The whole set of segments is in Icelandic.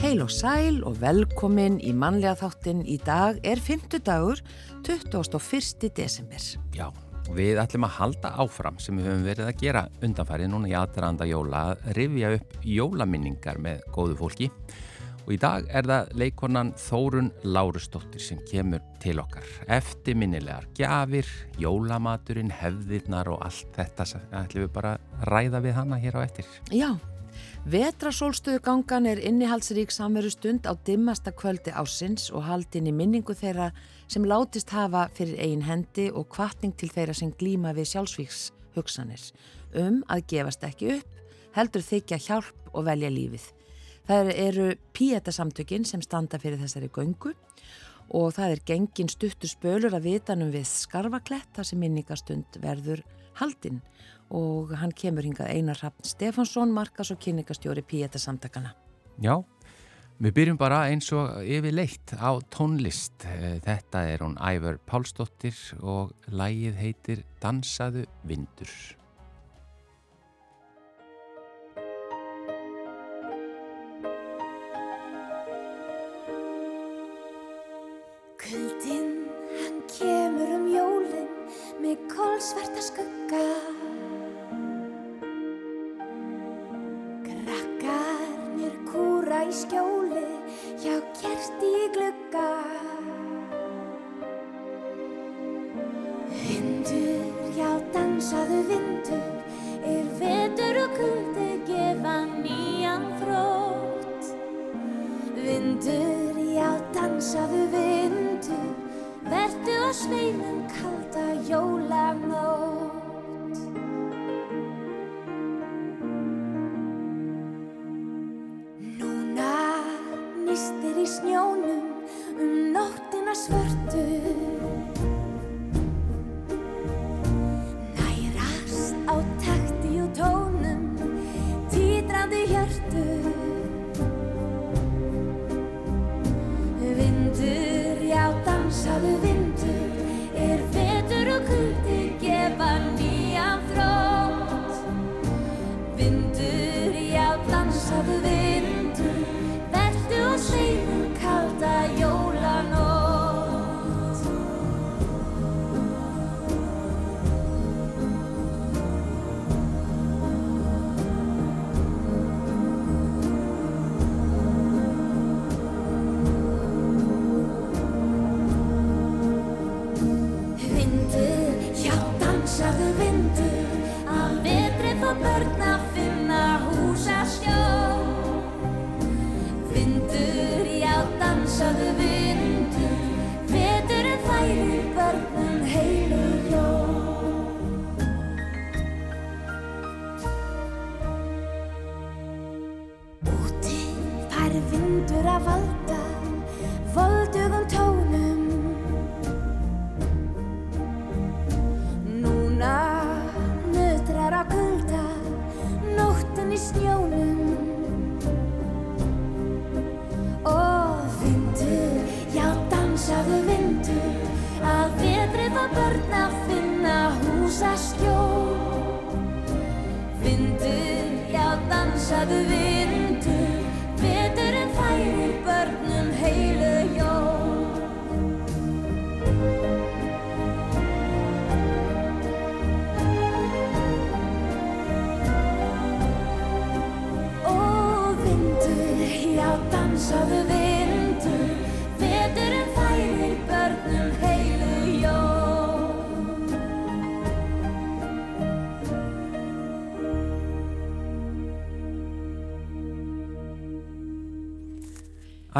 Heil og sæl og velkomin í mannlega þáttin í dag er 5. dagur 21. desember. Já, og við ætlum að halda áfram sem við höfum verið að gera undanfærið núna í aðranda jóla rifja upp jólaminningar með góðu fólki og í dag er það leikonan Þórun Lárustóttir sem kemur til okkar. Eftirminnilegar gjafir, jólamaturinn, hefðirnar og allt þetta ætlum við bara að ræða við hana hér á eftir. Já, Vetrasólstöðu gangan er innihaldsrík samveru stund á dimmasta kvöldi ásins og haldin í minningu þeirra sem látist hafa fyrir eigin hendi og kvartning til þeirra sem glýma við sjálfsvíks hugsanir um að gefast ekki upp, heldur þykja hjálp og velja lífið. Það eru píetasamtökin sem standa fyrir þessari göngu og það er gengin stuttur spölur að vitanum við skarvaklett þar sem minningastund verður haldinn og hann kemur hingað Einar Raffn Stefansson, markas og kynningastjóri Píeta samtakana. Já, við byrjum bara eins og yfir leitt á tónlist. Þetta er hún Ævar Pálsdóttir og lægið heitir Dansaðu vindur. Kuldinn, hann kemur um jólinn með kólsvarta skugga dansaðu vindur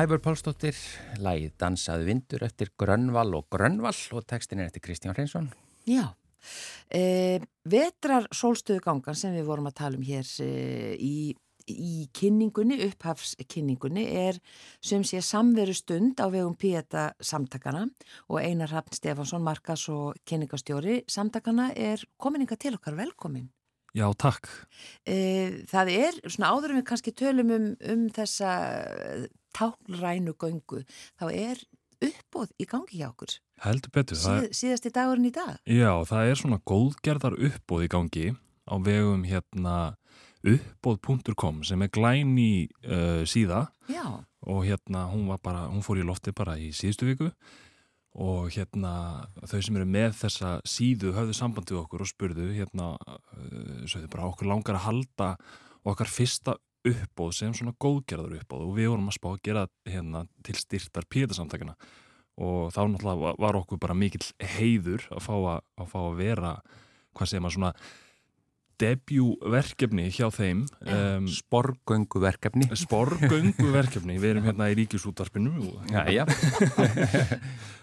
Ævar Pálsdóttir, lægið Dansaðu vindur eftir Grönval og Grönval og textin er eftir Kristján Hreinsson. Já, e, vetrar sólstöðu gangan sem við vorum að tala um hér e, í, í kynningunni, upphafskynningunni er sem sé samveru stund á vegum Píeta samtakana og Einar Hafn Stefansson, Markas og kynningastjóri samtakana er komininga til okkar velkomin. Já, takk. E, það er svona áður en við kannski tölum um, um þessa táknrænu göngu, þá er uppbóð í gangi hjá okkur. Heldur betur. Síð, síðasti dagurinn í dag. Já, það er svona góðgerðar uppbóð í gangi á vegum hérna uppbóð.com sem er glæni uh, síða Já. og hérna hún bara, hún fór í lofti bara í síðustu viku og hérna þau sem eru með þessa síðu höfðu samband við okkur og spurðu hérna, uh, bara okkur langar að halda okkar fyrsta uppbóð sem svona góðgerðar uppbóð og við vorum að spá að gera hérna til styrtar píðarsamtakana og þá náttúrulega var okkur bara mikill heiður að fá að, að, fá að vera hvað segir maður svona debjúverkefni hjá þeim um, Sporgönguverkefni. Sporgönguverkefni, við erum hérna í ríkisútarpinu Já, já.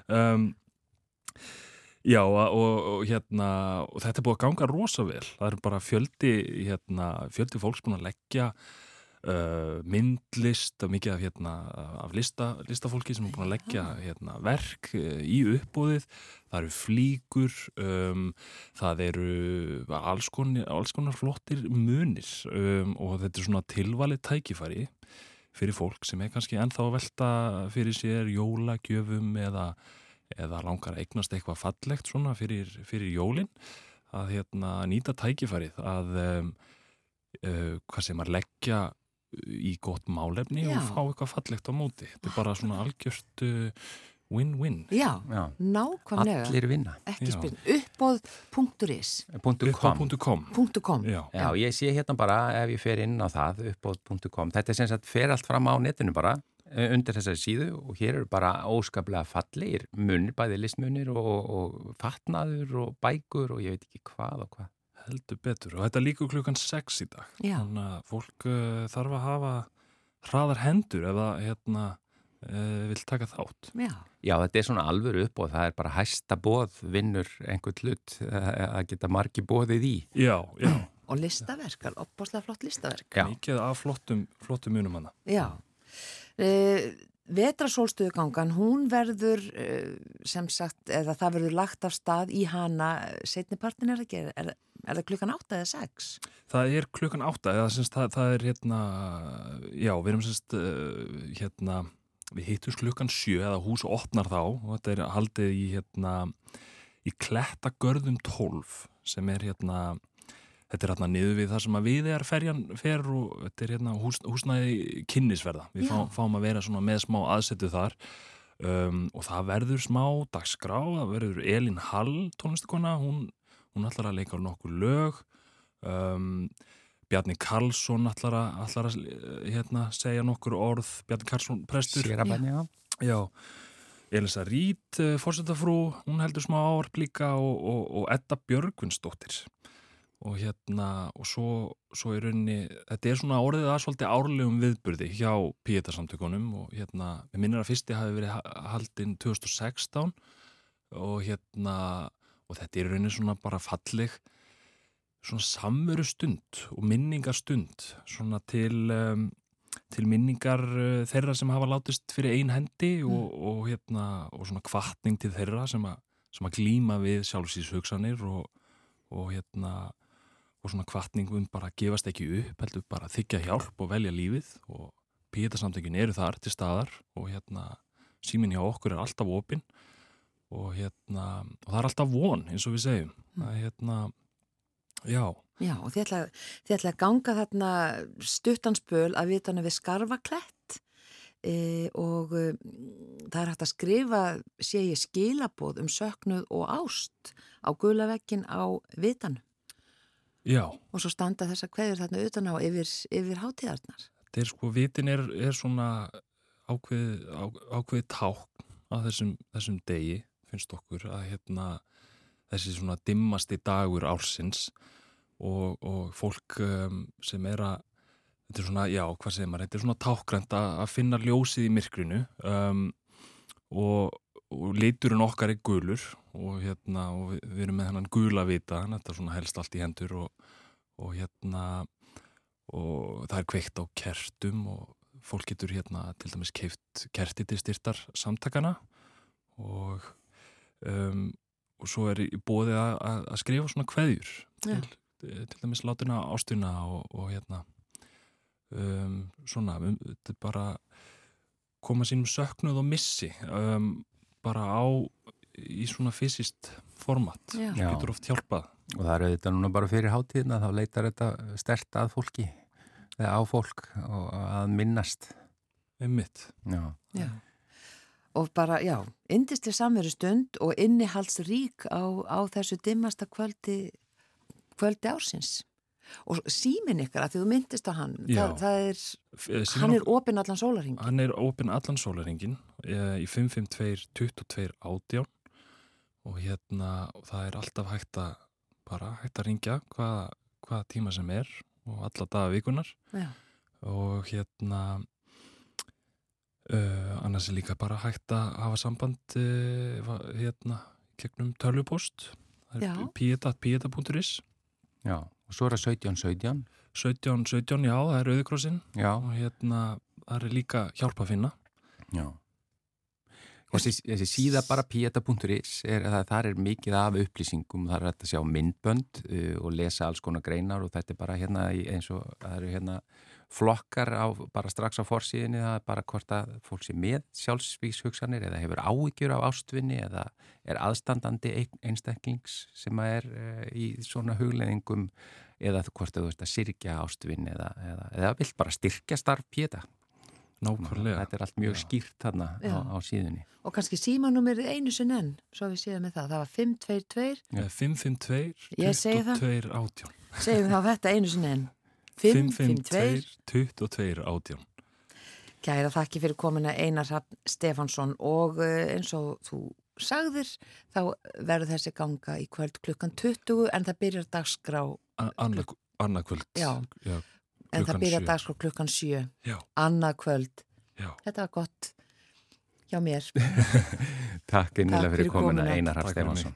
Um, Já og, og, hérna og þetta er búið að ganga rosa vel. Það er bara fjöldi hérna, fjöldi fólks búin að leggja uh, myndlist og mikið af, hérna, af lista, listafólki sem er búin að leggja hérna, verk uh, í uppbúðið það eru flíkur um, það eru alls konar, alls konar flottir munir um, og þetta er svona tilvalið tækifæri fyrir fólk sem er kannski ennþá að velta fyrir sér jólagjöfum eða eða langar að eignast eitthvað fallegt svona fyrir, fyrir jólinn að hérna, nýta tækifærið að um, uh, hvað sem að leggja í gott málefni Já. og fá eitthvað fallegt á móti þetta er bara svona algjört uh, win-win Já, Já. nákvæmlega. Allir vinna. Uppbóð.is .com .com .com. Já, Já, ég sé hérna bara ef ég fer inn á það uppbóð.com þetta er sem sagt fer allt fram á netinu bara eh, undir þessari síðu og hér eru bara óskaplega fallegir munir, bæði listmunir og, og fatnaður og bækur og ég veit ekki hvað og hvað. Heldur betur og þetta líka klukkan 6 í dag Já. þannig að fólk uh, þarf að hafa hraðar hendur ef það hérna, uh, vil taka þátt Já. Já, þetta er svona alvöru upp og það er bara hæsta bóð vinnur einhvern hlut eh, að geta margi bóðið í. Já, já, Og listaverk, opbáslega flott listaverk. Já. mikið af flottum, flottum munum hana Já. Uh, Vetrasólstöðugangan, hún verður uh, sem sagt, eða það verður lagt af stað í hana setnipartin er ekki, er, er það klukkan 8 eða 6? Það er klukkan átta, eða semst það, það er hérna, já, við erum semst uh, hérna, við hittum klukkan sjö eða hús opnar þá og þetta er haldið í hérna, í Klettagörðum 12 sem er hérna, þetta er hérna niður við það sem að við er ferjan fer og þetta er hérna hús, húsnæði kynnisverða. Við fá, fáum að vera svona með smá aðsetu þar. Um, og það verður smá dagskrá, það verður Elin Hall tónlistakona, hún, hún ætlar að leika nokkur lög. Um, Bjarni Karlsson ætlar að, ætlar að hérna, segja nokkur orð. Bjarni Karlsson prestur. Sérabæni, já. Já, Elisa Rít fórsetafrú, hún heldur smá áarp líka og, og, og Edda Björgvinsdóttir og hérna og svo, svo í rauninni þetta er svona orðið að svolítið árlegum viðburði hjá Píetasamtökunum og hérna, við minnir að fyrsti hafi verið ha- haldinn 2016 og hérna og þetta er í rauninni svona bara falleg svona samveru stund og minningar stund svona til um, til minningar uh, þeirra sem hafa látist fyrir ein hendi og, og, hérna, og svona kvartning til þeirra sem, a, sem að glíma við sjálfsís hugsanir og, og hérna og svona kvartning um bara að gefast ekki upp heldur bara að þykja hjálp og velja lífið. Og píetasamtökin eru þar til staðar og hérna síminn hjá okkur er alltaf opinn. Og hérna og það er alltaf von eins og við segjum. Það er hérna já, Já, og þið ætla, þið ætla að ganga þarna stuttanspöl að vitana við skarfaklett. E, og e, það er hægt að skrifa, sé ég skilabóð um söknuð og ást á gulavekkin á vitan já og svo standa þessa kveður þarna utan á yfir, yfir hátíðarnar. þetta er sko, vitin er, er svona ákveð, á, ákveð tákn á þessum, þessum degi finnst okkur að hérna þessi svona dimmasti dagur ársins og, og fólk um, sem er að þetta er svona, já, hvað segir maður, þetta er svona tákgrænt að, að finna ljósið í myrkrinu um, og, og liturinn okkar er gulur og hérna, og við, við erum með hennan gula vita, þetta er svona helst allt í hendur og, og hérna og það er kveikt á kertum og fólk getur hérna til dæmis keift kerti til styrtar samtakana og um, og svo er í bóði að, að, skrifa svona kveðjur Já. til, til dæmis látina ástina og, og hérna um, svona, um, þetta er bara koma sínum söknuð og missi um, bara á í svona fysiskt format Já. Já. getur oft hjálpað Og það eru þetta núna bara fyrir hátíðina, þá leitar þetta stert að fólki, eða á fólk og að minnast. einmitt Já, Já. Og bara, já, indisli samveru stund og innihaldsrík á, á þessu dimmasta kvöldi, kvöldi ársins. Og símin ykkar, að því þú myndist á hann, Já. það, það er, eh, hann er opinn allan sólarhing. hann er opinn allan sólaringin í 552 22 átján og hérna og það er alltaf hægt að bara hægt að ringja hvaða, hvaða tíma sem er og alla daga vikunar Já. og hérna uh, annars er líka bara hægt að hafa samband uh, hérna gegnum tölvupost Já. pieta.pieta.is já. Og svo er það 1717. 17, 17, já, það er auðukrossin Já, og hérna það er líka hjálp að finna já. Þessi, þessi síða bara pieta.is, þar er mikið af upplýsingum, þar er þetta að sjá myndbönd uh, og lesa alls konar greinar og þetta er bara hérna eins og það eru hérna flokkar á, bara strax á forsíðinni, það er bara hvort að fólk sé með sjálfsvíkshugsanir eða hefur áhyggjur af ástvinni eða er aðstandandi ein- einstaklings sem að er uh, í svona hugleðingum eða hvort að þú veist að syrkja ástvinn eða, eða, eða vill bara styrkja starf pieta. Nákvæmlega Þetta er allt mjög skýrt þarna á, á síðunni. Og kannski símanúmerið einu sinn enn, svo við séum með það. Það var 522, Eh, 552 Ég segi það. 22 átján segjum þá þetta einu sinn enn. 552, 22 átján kæra þakki fyrir komina Einar Hrafn Stefansson og eh, eins og þú sagðir, þá verður þessi ganga í kvöld klukkan 20 en það byrjar dagskrá, annað kvöld Já. Já, en það sjö. dagskrá klukkan 7, já, annað kvöld. já. Þetta var gott hjá mér. Takk innilega Takk fyrir fyrir komuna komuna. Einar mig. Stefansson.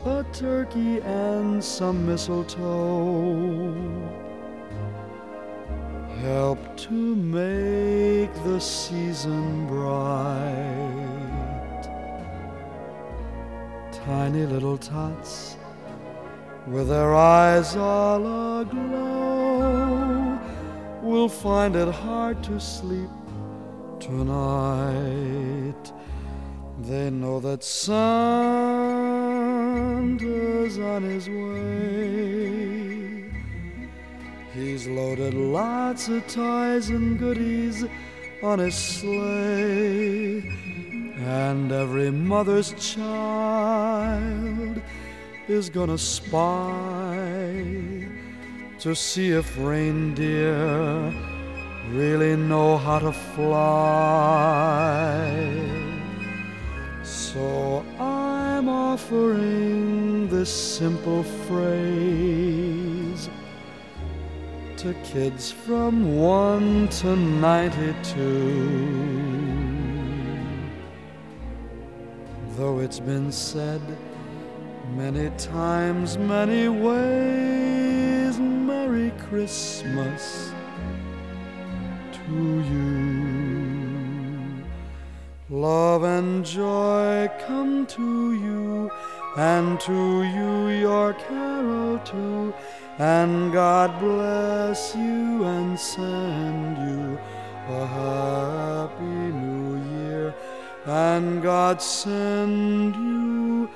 a turkey and some mistletoe help to make the season bright. Tiny little tots with their eyes all aglow will find it hard to sleep tonight. They know that Santa's on his way. He's loaded lots of toys and goodies on his sleigh. And every mother's child is gonna spy to see if reindeer really know how to fly. So I'm offering this simple phrase to kids from 1 to 92. Though it's been said many times, many ways, Merry Christmas to you. Love and joy come to you, and to you your carol too. And God bless you and send you a happy new year. And God send you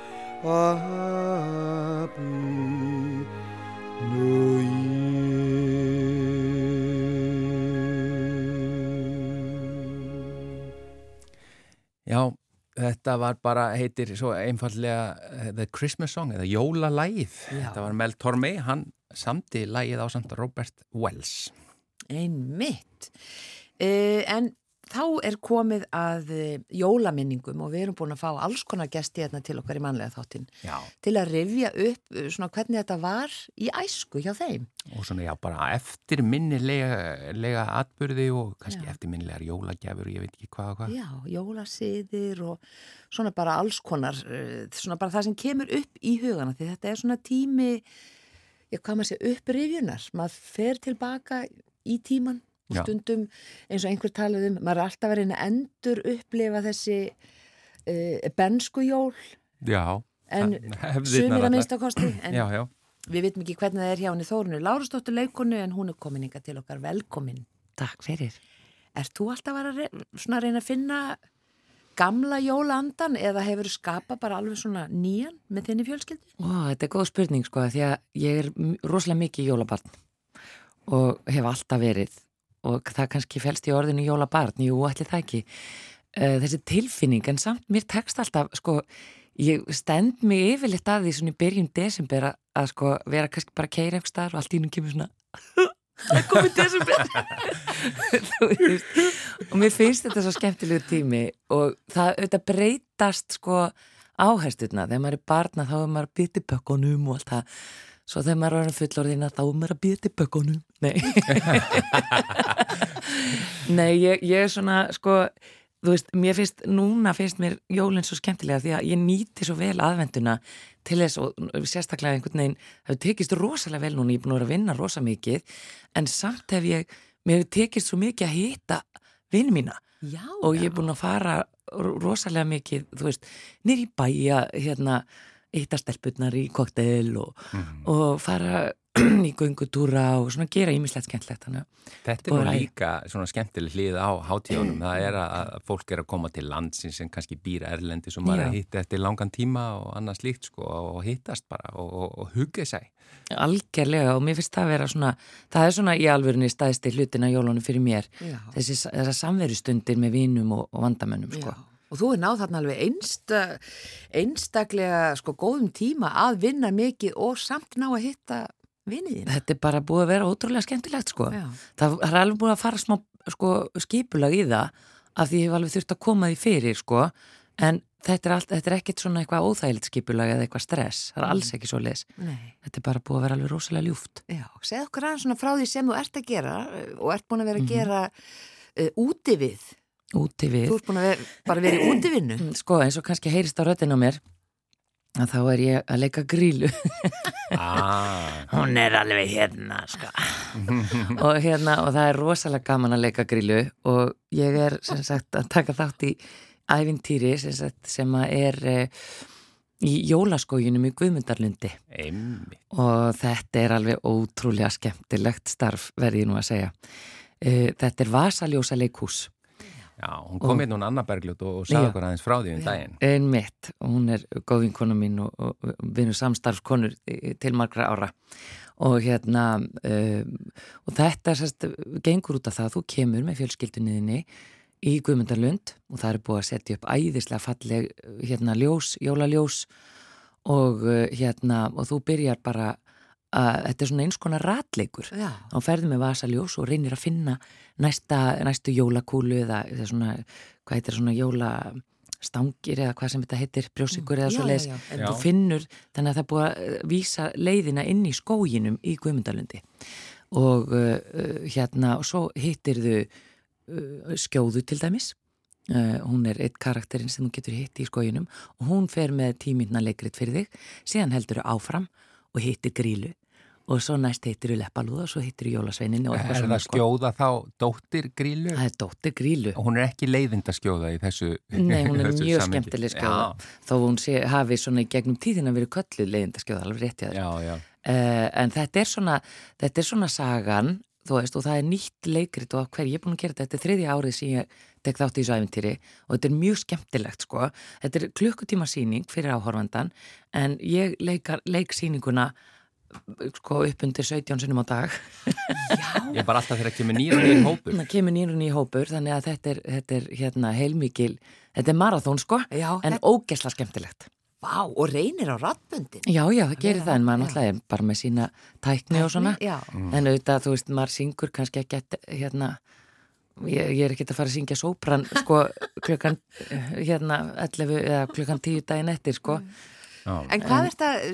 a happy new year. Já, þetta var bara, heitir svo einfallega eh, The Christmas Song eða Jólalægið. Já. Þetta var Mel Tormey, hann samti lægið á samt Robert Wells. Einmitt. Uh, en þá er komið að uh, jólaminningum og við erum búin að fá alls konar gesti hérna til okkar í manlega þáttin Já, til að rifja upp uh, svona hvernig þetta var í æsku hjá þeim. og svona já, bara eftir minnilega lega atbyrði og kannski Já. eftir minnilegar jólagjafur, ég veit ekki hvað og hvað. Já, jólasiðir og svona bara alls konar, uh, svona bara það sem kemur upp í hugana því þetta er svona tími, ég hvað maður sé, upprifjunar, maður fer tilbaka í tíman og stundum eins og einhver talaði um, maður er alltaf verið að endur upplifa þessi uh, benskujól Já, en sumir að allar. minnsta kosti, en Já, já. við vitum ekki hvernig það er hjá henni Þórunu Lárusdóttur leikonu en hún er komin inga til okkar velkomin. Takk fyrir. Er þú alltaf að, vera að re- svona að reyna að finna gamla jólaandan eða hefur skapa bara alveg svona nýjan með þinni fjölskyldu? Ó, þetta er góð spurning sko, því að ég er rosalega mikið jólabarn og hef alltaf verið og það kannski fælst í orðinu jólabarn, jú, ætli það ekki. Uh, þessi tilfinning, en samt mér tekst alltaf, sko, ég stend mig yfirleitt að því svona í byrjun desember að, að sko vera kannski bara að keira einhver staðar og allt í nú kemur svona það er komið desember. Og mér finnst þetta svo skemmtilegu tími og það auðvitað breytast sko áhersturna, þegar maður er barna þá er maður að býta í bökkunum og allt það svo þegar maður er orðin fullorðina þá er maður að býta í bökkunum nei. Nei, ég, ég er svona sko, þú veist, mér finnst núna finnst mér jólinn svo skemmtilega því að ég nýti svo vel aðvenduna til þess og sérstaklega einhvern veginn það hefur tekist rosalega vel núna, ég er búin að vera að vinna rosa mikið, en samt hef ég mér hefur tekist svo mikið að hita vinn mína. Já, og ég er búin að fara ro- rosalega mikið, þú veist, nýr í bæja hérna, hitta stelpurnar í kokteil og, og fara í göngutúra og svona gera ímislegt skemmtlegt þannig að Þetta er nú líka svona skemmtileg hlið á hátíðunum. Það er að að fólk er að koma til landsins sem kannski býra erlendi sem maður er að hitta eftir langan tíma og annað slíkt sko og hittast bara og, og, og hugga sig. algjörlega og mér finnst það að vera svona það er svona í alvörunni staðist í hlutina jólunum fyrir mér, Já. þessi, þessar samverustundir með vinum og, og vandamönnum sko. Já. Og þú er náð þarna alveg einsta, einstaklega sko góðum tíma að vinna mikið og samt ná að hitta vinniðina. þetta er bara búið að vera ótrúlega skemmtilegt sko. Já. það, er alveg búið að fara smá sko, skipulag í það af því ég hef alveg þurft að koma því fyrir sko. en þetta er, allt, þetta er ekkert svona eitthvað óþægilegt skipulag eða eitthvað stress það er alls ekki svo leis Nei. þetta er bara búið að vera alveg rosalega ljúft Já, segð okkur aðeins svona frá því sem þú ert að gera uh, og ert búin að vera að gera uh, úti við. Úti við Þú ert búin að vera, bara verið í útivinnu. sko eins og kannski heyrist á röddinn á mér að þá er ég að leika grílu Ah, hún er alveg hérna sko. og hérna og það er rosalega gaman að leika grílu og ég er sem sagt að taka þátt í ævintýri sem, sagt, sem að er eh, í jólaskóginum í Guðmundarlundi einmitt. og þetta er alveg ótrúlega skemmtilegt starf verði ég nú að segja Eh, þetta er Vasaljósa leikhús Já, hún kom inn hún Anna Bergljótt og, og sagði okkur aðeins frá því um Já. daginn. ein mitt og hún er góðvinkona mín og, og, vinur samstarfskonur í- til margra ára og hérna um, og þetta sérst, gengur út af það að þú kemur með fjölskyldunniðinni í Guðmundarlund og það er búið að setja upp æðislega falleg hérna ljós, jólaljós og hérna og þú byrjar bara að þetta er svona eins konar ratleikur. Þá ferðu með vasaljós og reynir að finna næsta, næstu jólakúlu eða, eða svona, hvað heitir svona jólastangir eða hvað sem þetta heitir brjósikur eða Já, svo leiðis þú finnur, þannig að það er búið að eh, vísa leiðina inn í skóginum í Guðmundalundi og uh, hérna og svo hittir þau uh, skjóðu til dæmis. Uh, hún er eitt karakterinn sem þú getur hitt í skóginum og hún fer með tímynna leikrit fyrir þig, síðan heldur þau áfram og hittir grílu og svo næst hittir þau leppalúða og svo hittir þau jólasveinin og Er það sko. skjóða þá dóttir grílu? Það er dóttir grílu Og hún er ekki leiðind að skjóða í þessu Nei, hún er mjög skemmtileg skjóða Já, þó hún sé, hafi svona í gegnum tíðina verið kölluð leiðindaskjóða, alveg rétt í já, já. uh, en þetta er svona þetta er svona sagan þú veist, og það er nýtt leikrit og hver ég er búin að gera þetta, þetta er þriðja árið sem ég tek þátt í þessu æfintýri og þetta er mjög skemmtilegt sko, þetta er klukkutíma síning fyrir áhorfandan en ég leikar, leik síninguna sko upp undir 17 sinum á dag Ég er bara alltaf þegar að kemur nýra í hópur. það kemur nýrun í hópur þannig að þetta er, þetta er hérna heilmikil, þetta er marathón sko Já, en þetta- ógesla skemmtilegt Vá, og reynir á rattbundin. Já, já, það gerir það en maður náttúrulega er bara með sína tækni og svona. Já, En auðvitað, þú veist, maður syngur kannski ekki hérna, ég, ég er ekki að fara að syngja sópran, sko, klukkan, hérna, 11 eða klukkan 10 daginn eftir, sko. En hvað ert að,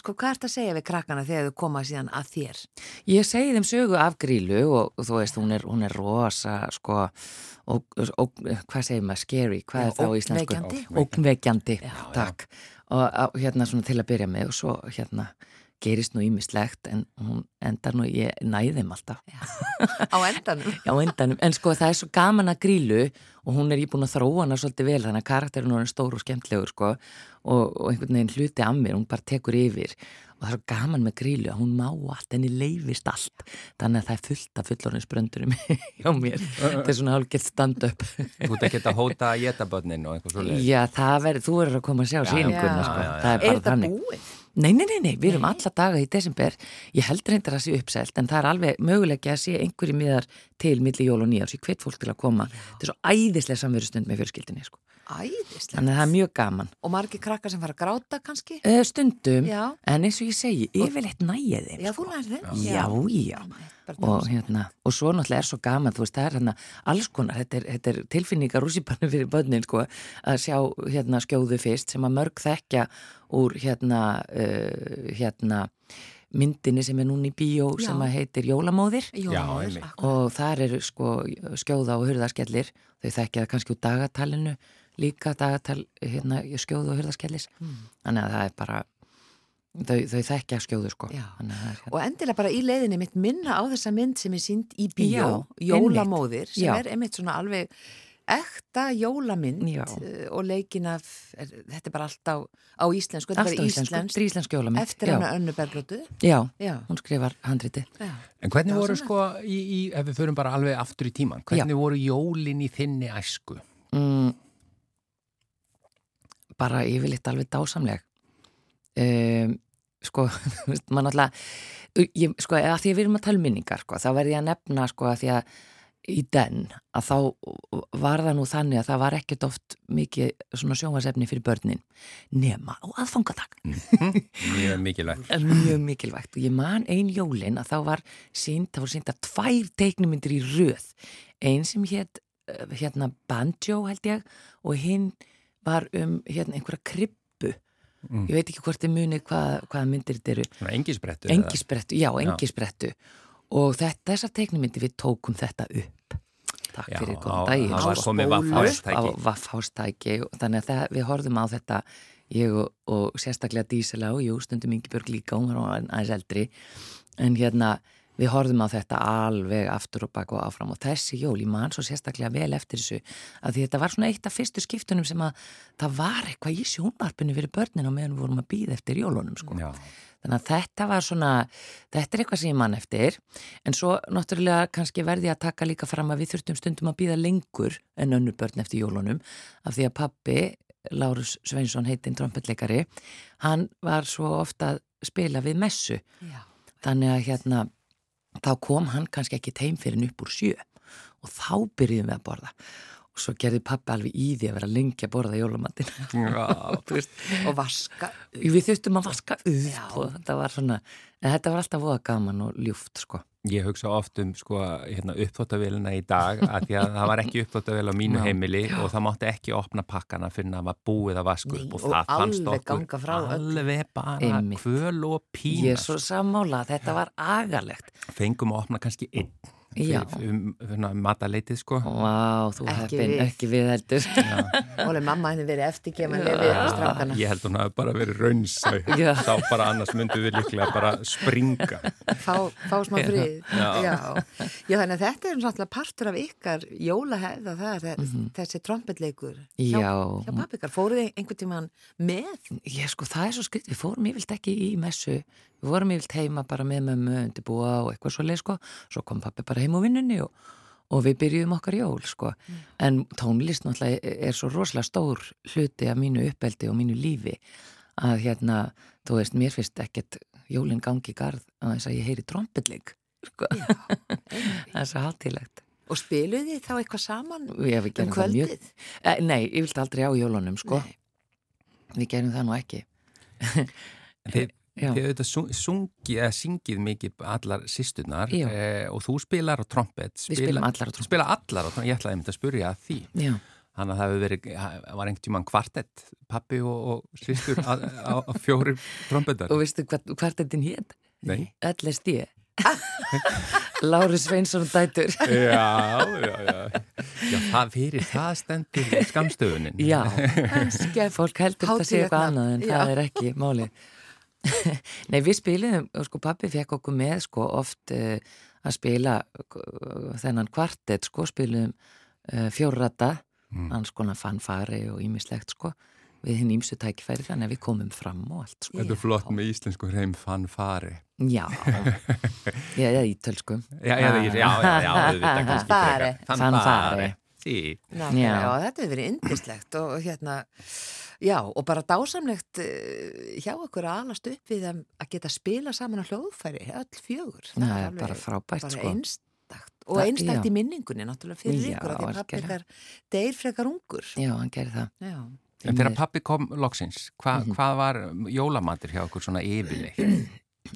sko, hvað ert að segja við krakkana þegar þau koma síðan að þér? Ég segi þeim sögu af grílu og, þú veist, hún er, hún er rosa, sko, og, og hvað segir maður, scary, hvað er það á íslensku? Ógnvekjandi, Já. takk. Og hérna svona til að byrja með og svo hérna gerist nú ímislegt en hún endar nú, ég næði þeim alltaf. Á endanum? Já, á endanum. En sko það er svo gaman að grílu og hún er íbúin að þróa hana svolítið vel þannig að karakterinn er stór og skemmtlegur sko og, og einhvern veginn hluti af mér, hún bara tekur yfir og það er svo gaman með grílu að hún má allt, henni leifist allt þannig að það er fullt af fullorðinsbröndurum hjá mér, þetta er svona hálfgett stand-up Þú ert ekki að hóta að geta börnin og eitthvað svo Já, það verður, þú verður að koma að sjá síninguna já, sko, já, já. það er Er bara þannig búið? Nei, nei, nei, nei, við erum alla daga í desember. Ég held reyndar að sé uppselt en það er alveg mögulega að sé einhverju miðar til milli jól og nýjárs, ég hvet fólk til að koma. Þetta er svo æðislega samverustund með fjölskyldinni sko. Æðislegt. þannig að það er mjög gaman Og margir krakkar sem fara að gráta kannski? uh, stundum, Já. en eins og ég segi yfirleitt þeim Já, þú nærði þeim? já, já. Bara Og, það. hérna, og svo náttúrulega er svo gaman þú veist, það er hérna alls konar þetta er, þetta er tilfinningar rússipannu fyrir börnin sko, að sjá hérna skjóðu fyrst sem að mörg þekkja úr hérna uh, hérna myndinni sem er núna í bíó Já. sem að heitir Jólamóðir akkurat. og þar eru sko skjóða og hurðaskellir þau þekkja það kannski úr dagatalinu líka dagatal hérna, skjóða og hurðaskellis þannig að það er bara þau, þau þekkja skjóðu sko að hérna. Og endilega bara í leiðinni mitt minna á þessa mynd sem er sínd í bíó, Já, Jólamóðir, sem Já. er einmitt svona alveg ekta jólamynd Já. eh, og leikin af, er, þetta er bara allt á, á íslensku, þetta er allt á bara íslensk jólamynd eftir já. hana Önnu Berglótu. já, Já, hún skrifar handriti já. En hvernig voru sko, í, í, ef við förum bara alveg aftur í tíman, hvernig voru jólin í þinni æsku? mm, bara yfirleitt alveg dásamleg. Um, sko náttúrulega ég, sko, að því að við erum að tala um minningar sko, þá verði ég að nefna sko að því að í den að þá var það nú þannig að það var ekkert oft mikið svona sjónvarsefni fyrir börnin nema á aðfangadag. Mjög mikilvægt. mjög mikilvægt. Og ég man ein jólin að þá var sínt, það voru sínda tvær teiknumindir í röð. Ein sem hétt hérna Banjo held ég og hinn var um hérna einhverja kribbu ég veit ekki hvort þið munið hvað, hvaða myndir þetta eru. Eða? engisbrettu, já, engisbrettu og þetta, þessar teiknumyndir við tókum þetta upp. Takk Já, fyrir á- góðan daginn. vaffhástæki. á vaffhástæki og þannig að það, við horfðum á þetta ég og, og sérstaklega Dísela og jú, stundum Ingibjörg líka, hún var aðeins eldri. En hérna við horfðum á þetta alveg aftur og bak og áfram og þessi jól, ég man svo sérstaklega vel eftir þessu að því þetta var svona eitt af fyrstu skiptunum sem að það var eitthvað í sjónvarpinu fyrir börnin og meðan við vorum að býða eftir jólunum sko. Já, Þannig að þetta var svona, þetta er eitthvað sem ég mann eftir, en svo náttúrulega kannski verði að taka líka fram að við þurftum stundum að býða lengur en önnur börn eftir jólunum, af því að pappi, Lárus Sveinsson heitinn trompetleikari, hann var svo ofta að spila við messu, Já. þannig að hérna, þá kom hann kannski ekki teim fyrir upp úr sjö og þá byrjuðum við að borða og svo gerði pappi alveg í því að vera lengi að borða jólumatinn. Já. Og vaska. Við þurftum að vaska upp og þetta var svona, þetta var alltaf voða gaman og ljúft sko. Ég hugsa oft um sko, hérna, uppþóttavélina í dag að því að það var ekki uppþóttavél á mínu Já. heimili og það mátti ekki opna pakkana fyrir að það var búið að vasku upp og og það fannst okkur alveg bara kvöl og pína Ég er svo sammála, þetta var agalegt. fengum að opna kannski einn Já. Um, um, mataleitið sko Vá, þú við. ekki við heldur. Ólega mamma henni verið strákana. Ég held hún hafi bara verið Já. þá bara annars myndum við líklega bara springa Fá, fá smá frið. Já. Já. Já, þannig að þetta er náttúrulega partur af ykkar jólahefða, það er þessi trompetleikur. Hjá, Já. Hjá pappikar, fóruð þið einhvern tíman með? Ég sko, það er svo skritt, við fórum yfirlt ekki í messu. Við vorum yfirlt heima bara með mömmu undirbúa og eitthvað svo leið sko. Svo kom pappi bara heim á vinnunni og, og við byrjuðum okkar jól sko. En tónlist náttúrulega er svo rosalega stór hluti af mínu uppeldi og mínu lífi að hérna, þú veist, mér finnst ekkert jólinn gangi í garð að þess að ég heyri trompetleik. Sko. það er svo hátílegt. Og spiluð þið þá eitthvað saman Já, við um það mjög kvöldið? Eh, Nei, ég vildi aldrei á jólunum sko Nei. við gerum það nú ekki Þið. Þið auðvitað sung- sungið eða syngið mikið allar sýstunar Já. eh, og þú spilar á trompet. Við spilum allar á trompet. Spila allar á trompet, ég ætlaði einmitt að spurja að því. Já, Þannig að það hefur verið, það var einhvern tímann kvartett, pappi og, og sýstur á, á, á fjóri trompetar. og veistu hvað, þetta hétt? Nei. LSD Lári Sveinsson dætur Já, já, já. Já, það fyrir það stendur skamstöfunin. Já, kannski að fólk heldur þetta sé eitthvað annað en nafn, það já. er ekki máli Nei, við spiliðum, sko pappi fekk okkur með sko oft uh, að spila uh, þennan kvartet sko, spiliðum uh, fjórrata Mm. hans konar fanfari og ímislegt sko við hinn ímsu tækifæri þannig að við komum fram og allt sko. Þetta er flott með íslensku hreim fanfari. Já, ég er ítölsku Já, já, já, já, já, já, auðvitað kannski Sí. Nákvæmlega, Já. já, þetta hefur verið indislegt og hérna, já, og bara dásamlegt uh, hjá okkur að alast upp við að að geta spila saman á hljóðfæri, öll fjögur. Það er alveg bara frábært, bara sko. einstakt. Og Það- einstakt já. í minningunni, náttúrulega fyrir Já, ykkur, að því pappi ykkar deyr frekar ungur. Já, hann gerir það Já. Því En þegar pappi kom loksins, hva, Mhm. hvað var jólamatur hjá okkur svona yfirleitt?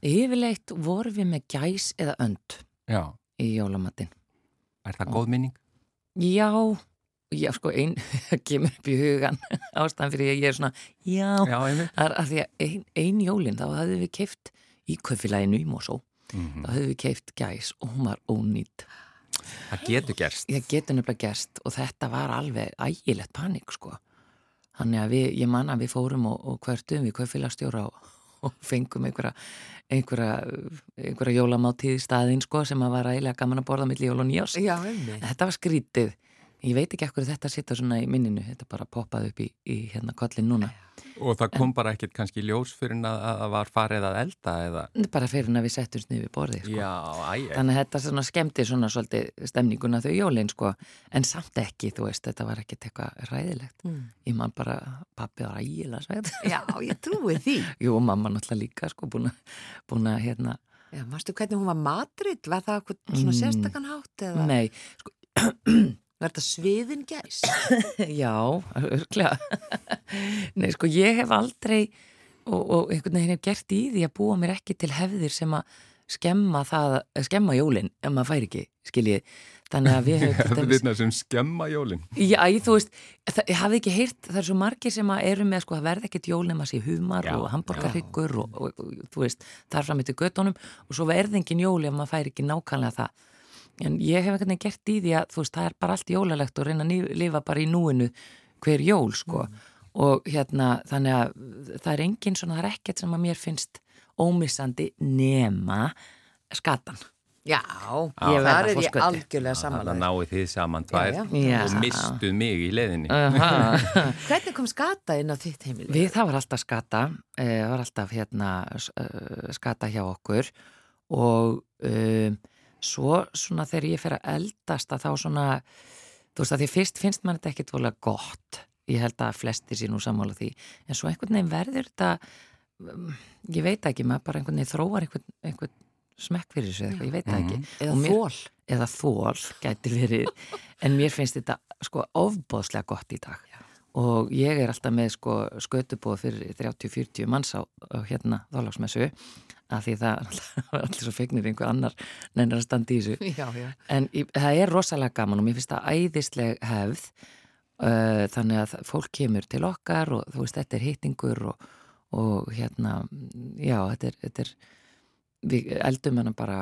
Yfirleitt vorum við með gæs eða önd Já, í jólamatinn er það góð minning? Já, já sko einn kemur upp í hugan ástæðan fyrir að ég er svona já, Já, það er að því að ein, ein jólin þá hafðum við keift í kaufélaginu í Mosó Mm þá hafðum við keift gæs og hún var ónýtt Það getur gerst. ég getur nefnilega gerst og þetta var alveg ægilegt panik sko. Þannig að við, ég man að við fórum og, og hvertum við kaufélagstjóra og, og fengum einhverja einhverja, einhverja jólamáttíð staðinn sko sem að var ægilega gaman að borða milli jól og nýjás Já, einmitt. Þetta var skrítið. Ég veit ekki ekkur þetta sitta svona í minninu. Þetta bara poppaði upp í, í hérna kollin núna. Og það kom bara ekkert kannski ljós fyrir að að það var farið að elda eða... Bara fyrir en að við settumst niður við borðið, sko. Já, æg, Þannig að þetta svona skemmti svona svolítið stemninguna þau jólinn, sko. En samt ekki, þú veist, þetta var ekkert eitthvað ræðilegt. Mm. Ég man bara, pappi var ægilega sveit. Já, ég trúi því. Jú, mamma náttúrulega líka, sko, búin að, að hérna, Já, mástu hvernig hún var matritt? Var það eitthvað svona Mm. sérstakann hátt eða nei, var þetta sviðin gæs? Já, örglega. Nei, sko, ég hef aldrei og, og einhvern veginn hef gert í því að búa mér ekki til hefðir sem að skemma það, skemma jólinn ef maður fær ekki, skiljið. Þannig að við höfum. Þetta sem skemma jólin. Já, ég, þú veist, það, ég hafði ekki heyrt, það er svo margir sem að eru með, sko, það verði ekkit jól nema sé humar Já, og hambúrgarryggur og, og, og, þú veist, þar fram eftir göttunum og svo verði engin jól ef maður fær ekki nákvæmlega það. En ég hef veginn gert í því að, þú veist, það er bara allt jólalegt og reyna að lifa bara í núinu hver jól, sko. Og hérna, þannig að það er engin svona, það er ekkert sem að mér finnst ómissandi nema skatan. Já, Ég verð þar að er ég algjörlega Þannig samanlega. að náið þið saman tvær Já, já. og mistuð mig í leiðinni. Aha. Hvernig kom skata inn á þitt heimili? Við það var alltaf skata, eh, það var alltaf hérna uh, skata hjá okkur og um, svo svona þegar ég fer að eldast að þá svona, þú veist að því fyrst finnst mann þetta ekkit volið gott, ég held að flestir sé nú sammála því, en svo einhvern veginn verður þetta, um, ég veit ekki, maður bara einhvern veginn þróar einhvern, einhvern smekk fyrir þessu eða eitthvað, ég veit það ekki. Eða Og mér- þól? Eða þól, gæti verið, en mér finnst þetta sko ofbóðslega gott í dag. Og ég er alltaf með sko skötubóð fyrir 30-40 manns á, á hérna þálagsmessu af því það er allir svo fegnir einhver annar nefnir að standa í þessu Já, já. en í, það er rosalega gaman og mér finnst það æðisleg hefð uh, þannig að fólk kemur til okkar og þú veist þetta er hittingur og, og hérna já þetta er, þetta er við eldum hana bara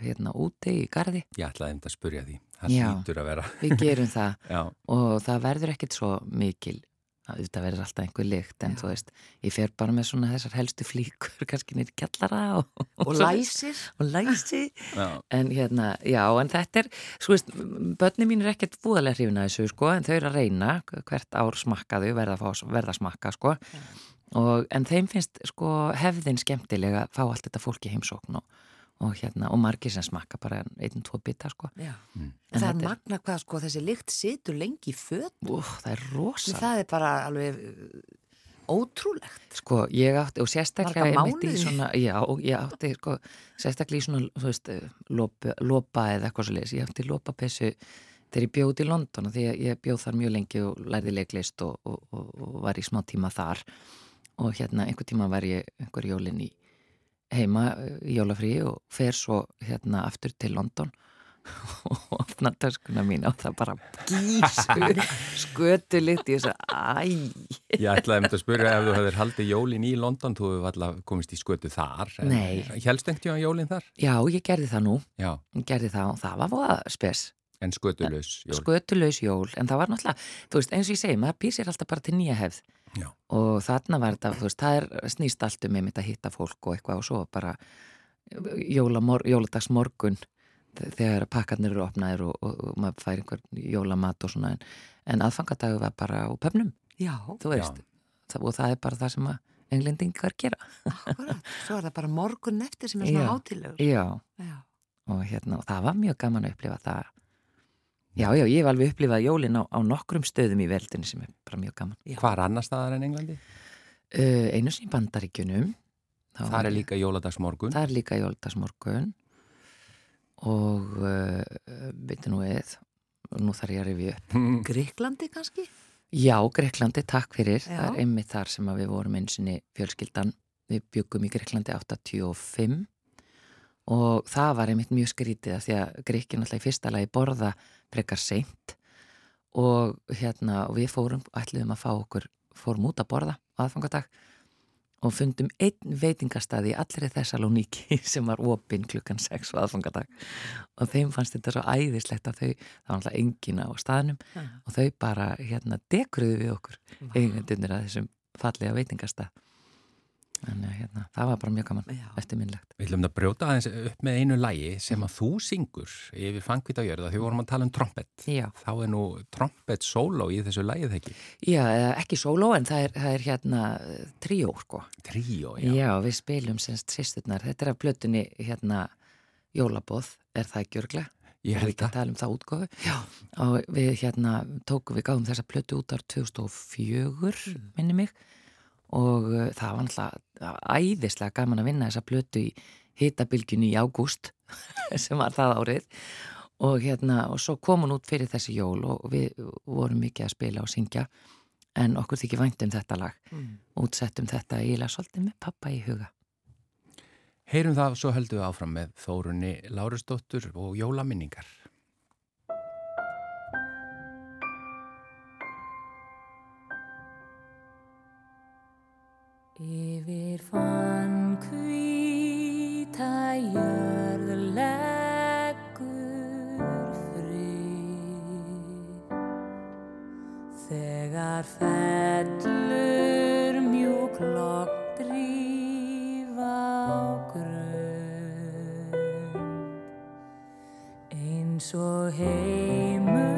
hérna úti í gardi Ég ætlaði einmitt að spurja því. Það Já. hlýtur að vera. við gerum það Já, og það verður ekkit svo mikil það verður alltaf einhver lykt en Já. þú veist, ég fer bara með svona þessar helstu flíkur kannski nýri kjallara og, Og læsir? og læsi já. en hérna, já, en þetta er sko veist, börni mín er ekkert búðalega hrifin að þessu, sko, en þau eru að reyna hvert ár smakka þau, verða að, fá, verða að smakka sko, og, en þeim finnst sko hefðin skemmtilega að fá allt þetta fólk í heimsókn og, og hérna, og margir sem smakka bara einn, tvo bita, sko Já. Mm. Það er magna hvað sko þessi lykt situr lengi í föt. Úf, það er rosa Það er bara alveg uh, ótrúlegt. Sko, ég átti, og sérstaklega svona, já, og ég átti, sko, sérstaklega í svona, þú veist, lopa, lopa eða eitthvað svo leiðis, ég átti lopapessu þegar ég bjóð í London því að ég bjóð þar mjög lengi og lærði leiklist og, og, og, og var í smá tíma þar og hérna einhver tíma var ég einhver jólin í heima í jólafrí og fer svo hérna aftur til London og opna törskuna mín og það bara gísur skötu lit í þessu æj Ég ætlaði að spyrja ef þú hefur haldið jólin í London, þú hefur alltaf komist í skötu þar. Nei. Hélst einhvern tíma jólin þar? Já, ég gerði það nú, Já, ég gerði það og það var voða spes en skötulaus jól. skötulaus jól, en það var náttúrulega þú veist, eins og ég segi, maður býr sér alltaf bara til nýja hefð Já. og þarna var þetta, þú veist, það er snýst allt um einmitt að hitta fólk og eitthvað og svo bara jólamor, jóladags morgun þegar pakkarnir eru opnaðir og, og, og maður fær einhver jólamat og svona en, en aðfangadagu var bara á pöfnum, Já, þú veist það, og það er bara það sem að englendingar gera akkurat. Svo er það bara morgun eftir sem er svona Já. hátilegur. Já, Já. og hérna, og það var mjög gaman að upplifa það Já, já, ég hef alveg upplifað jólin á, á nokkrum stöðum í veldunni sem er bara mjög gaman Hvar annar staðar en Englandi? uh, Einu sem í bandaríkjunum þá Það var er líka jóladagsmorgun. Það er líka jóldagsmorgun og uh, veitu nú eð nú þarf ég að rifja upp Gríklandi kannski? Já, Greiklandi, takk fyrir Já. það er einmitt þar sem að við vorum einsinni fjölskyldan við byggum í Greiklandi 85 og það var einmitt mjög skrítið af því að Greikin alltaf í fyrsta lagi borða frekar seint og hérna og við fórum, ætluðum að fá okkur fórum út að borða aðfangadag og fundum einn veitingastað í allri Thessaloniki sem var opinn klukkan 6 á aðfangadag. Og þeim fannst þetta svo æðislegt að þau, það var alltaf engina á staðnum Já. og þau bara hérna dekruðu við okkur eigendunir að þessum fallega veitingastað þannig að hérna, það var bara mjög gaman Já. eftirminnlegt Við ætlum að brjóta aðeins upp með einu lægi sem að þú syngur yfir fangvita jörða því við vorum að tala um trompet. Já, Þá er nú trompet solo í þessu lægið ekki. Já eða ekki sóló en það er, það er hérna tríó sko Tríó, Já, já. við spilum semst sýsturnar þetta er af blötunni hérna Jólabóð, er það ekki örglega? Ég er held ekki að tala um það útgóðu Já, og við hérna tókum við gáðum þessa plötu út ár 2004 minni mig og uh, það var náttúrulega æðislega gaman að vinna þessa plötu í hitabilgjunni í ágúst sem var það árið og hérna og svo kom hún út fyrir þessi jól og við vorum mikið að spila og syngja en okkur þykir vænt um þetta lag Mm. útsettum þetta eiginlega svolítið með pappa í huga Heyrum það, svo höldum við áfram með Þórunni Lárusdóttur og jólaminningar. Yfir fann hvíta jörð leggur frið. Þegar fellur mjúk lokk drífa á grund. Eins og heimurinn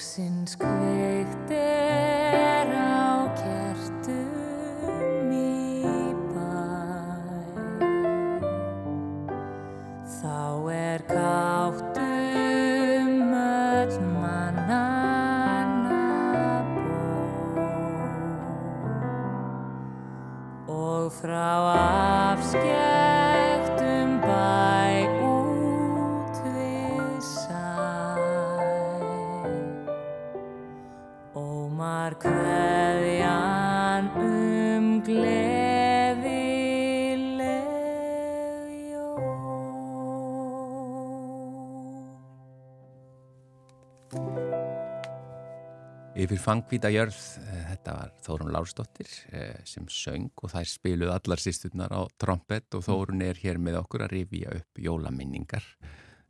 Loksins kveikt er á kertum í bæ. Þá er káttum öll mannanna bó og frá Yfir fangvíta jörð, eh, þetta var Þórun Lársdóttir eh, sem söng og þær spiluð allar sýsturnar á trompet og Þórun er hér með okkur að rifja upp jólaminningar.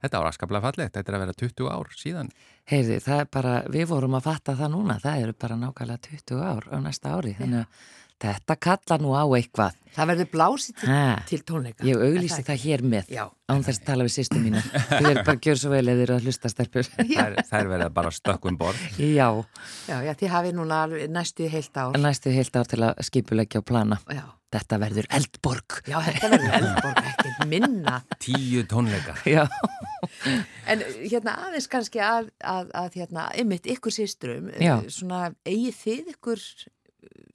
Þetta var askaplega fallegt, þetta er að vera 20 ár síðan. Heyrði, það er bara, við vorum að fatta það núna, það eru bara nákvæmlega 20 ár á næsta ári, þannig að þetta kalla nú á eitthvað. Það verður blásið til, til tónleika. ég auglýsi það hér með, Já. án þess að tala við sýstu mína. Þið er bara að gjöra svo vel eða þið eru að hlusta stelpur. Þær, þær verða bara stökkum borð. Já, Já, já, þið hafið núna alveg næstu heilt ár. næstu heilt ár til að skipulegja og plana. Já, Þetta verður eldborg. já þetta verður eldborg ekkert minna. Tíu tónleika. Já, En hérna aðeins kannski að, að, að hérna, ymmit ykkur sýstrum, svona eigið þið ykkur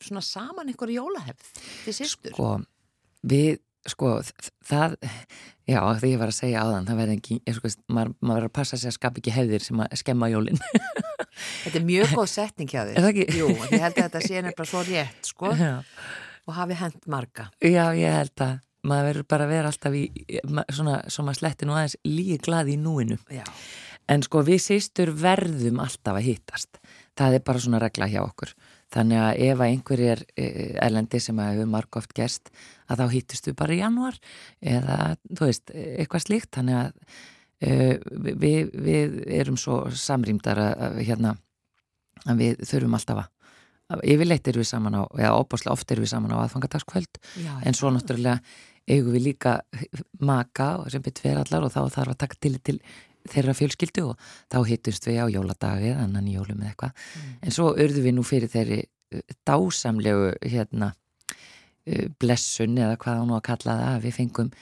svona saman ykkur jólahefð til sýstur? sko, við, sko, það, já, því ég var að segja áðan, það verður ekki, ég, sko, maður, maður verður að passa sig að skapa ekki hefðir sem að skemma jólinn. Þetta er mjög góð setning hjá þér. Er það ekki? Jú, ég held að þetta sé nefnilega svo rétt, sko, Já. og hafi hent marga. Já, ég held að maður verður bara að vera alltaf í, svona, svo maður sletti nú aðeins líi glaði í núinu. Já, En sko við sýstur verðum alltaf að hittast. Það er bara svona regla hjá okkur. Þannig að ef að einhver er erlendi sem að hefur margóft gerst að þá hittust við bara í janúar eða, þú veist, eitthvað slíkt. Þannig að uh, við, við erum svo samrýmdar að, hérna, að við þurfum alltaf að yfirleitt erum við saman á, eða óbáslega oft erum við saman á aðfangadagskvöld já. en svo náttúrulega eigum við líka maka sem betur fyrir allar og þá þarf að taka til til þeirra fjölskyldu og þá hittust við á jóladagi eða annan í jólum eða eitthvað. En svo urðu við nú fyrir þeirri uh, dásamlegu hérna uh, blessun eða hvað hún á að kalla það að við fengum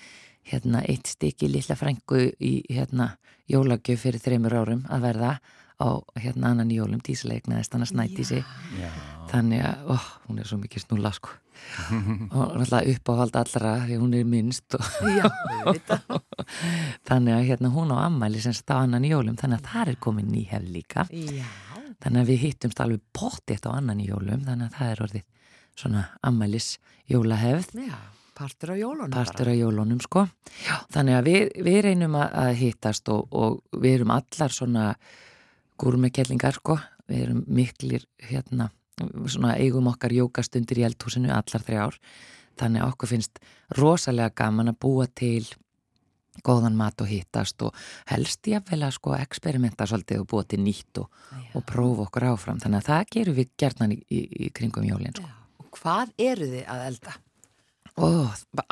hérna eitt stykki lilla frængu í hérna jólagjöf fyrir þreymur árum að verða á hérna annan í jólum. Dísilegnaðist hann að snæti sig Já. þannig að, ó, hún er svo mikið snúla sko og náttúrulega uppáhald allra því hún er minnst og Já, þannig að hérna hún á ammæli sem stá annan í jólum þannig að það er komin nýhef líka. Já, þannig að við hittumst alveg pottitt á annan í jólum þannig að það er orðið svona ammælis jólahefð. Já, partur á jólunum partur á jólunum sko. Já, þannig að við, við reynum að, hittast og, og við erum allar svona gúrmekellingar sko. Við erum miklir hérna svona eigum okkar jókastundir í eldhúsinu allar þrjár. Þannig að okkur finnst rosalega gaman að búa til góðan mat og hittast og helst jáfnvel að sko experimenta svolítið og búa til nýtt og, og prófa okkur áfram. Þannig að það gerum við gerðnan í, í, í kringum jólinn sko. Og hvað eru þið að elda? Ó,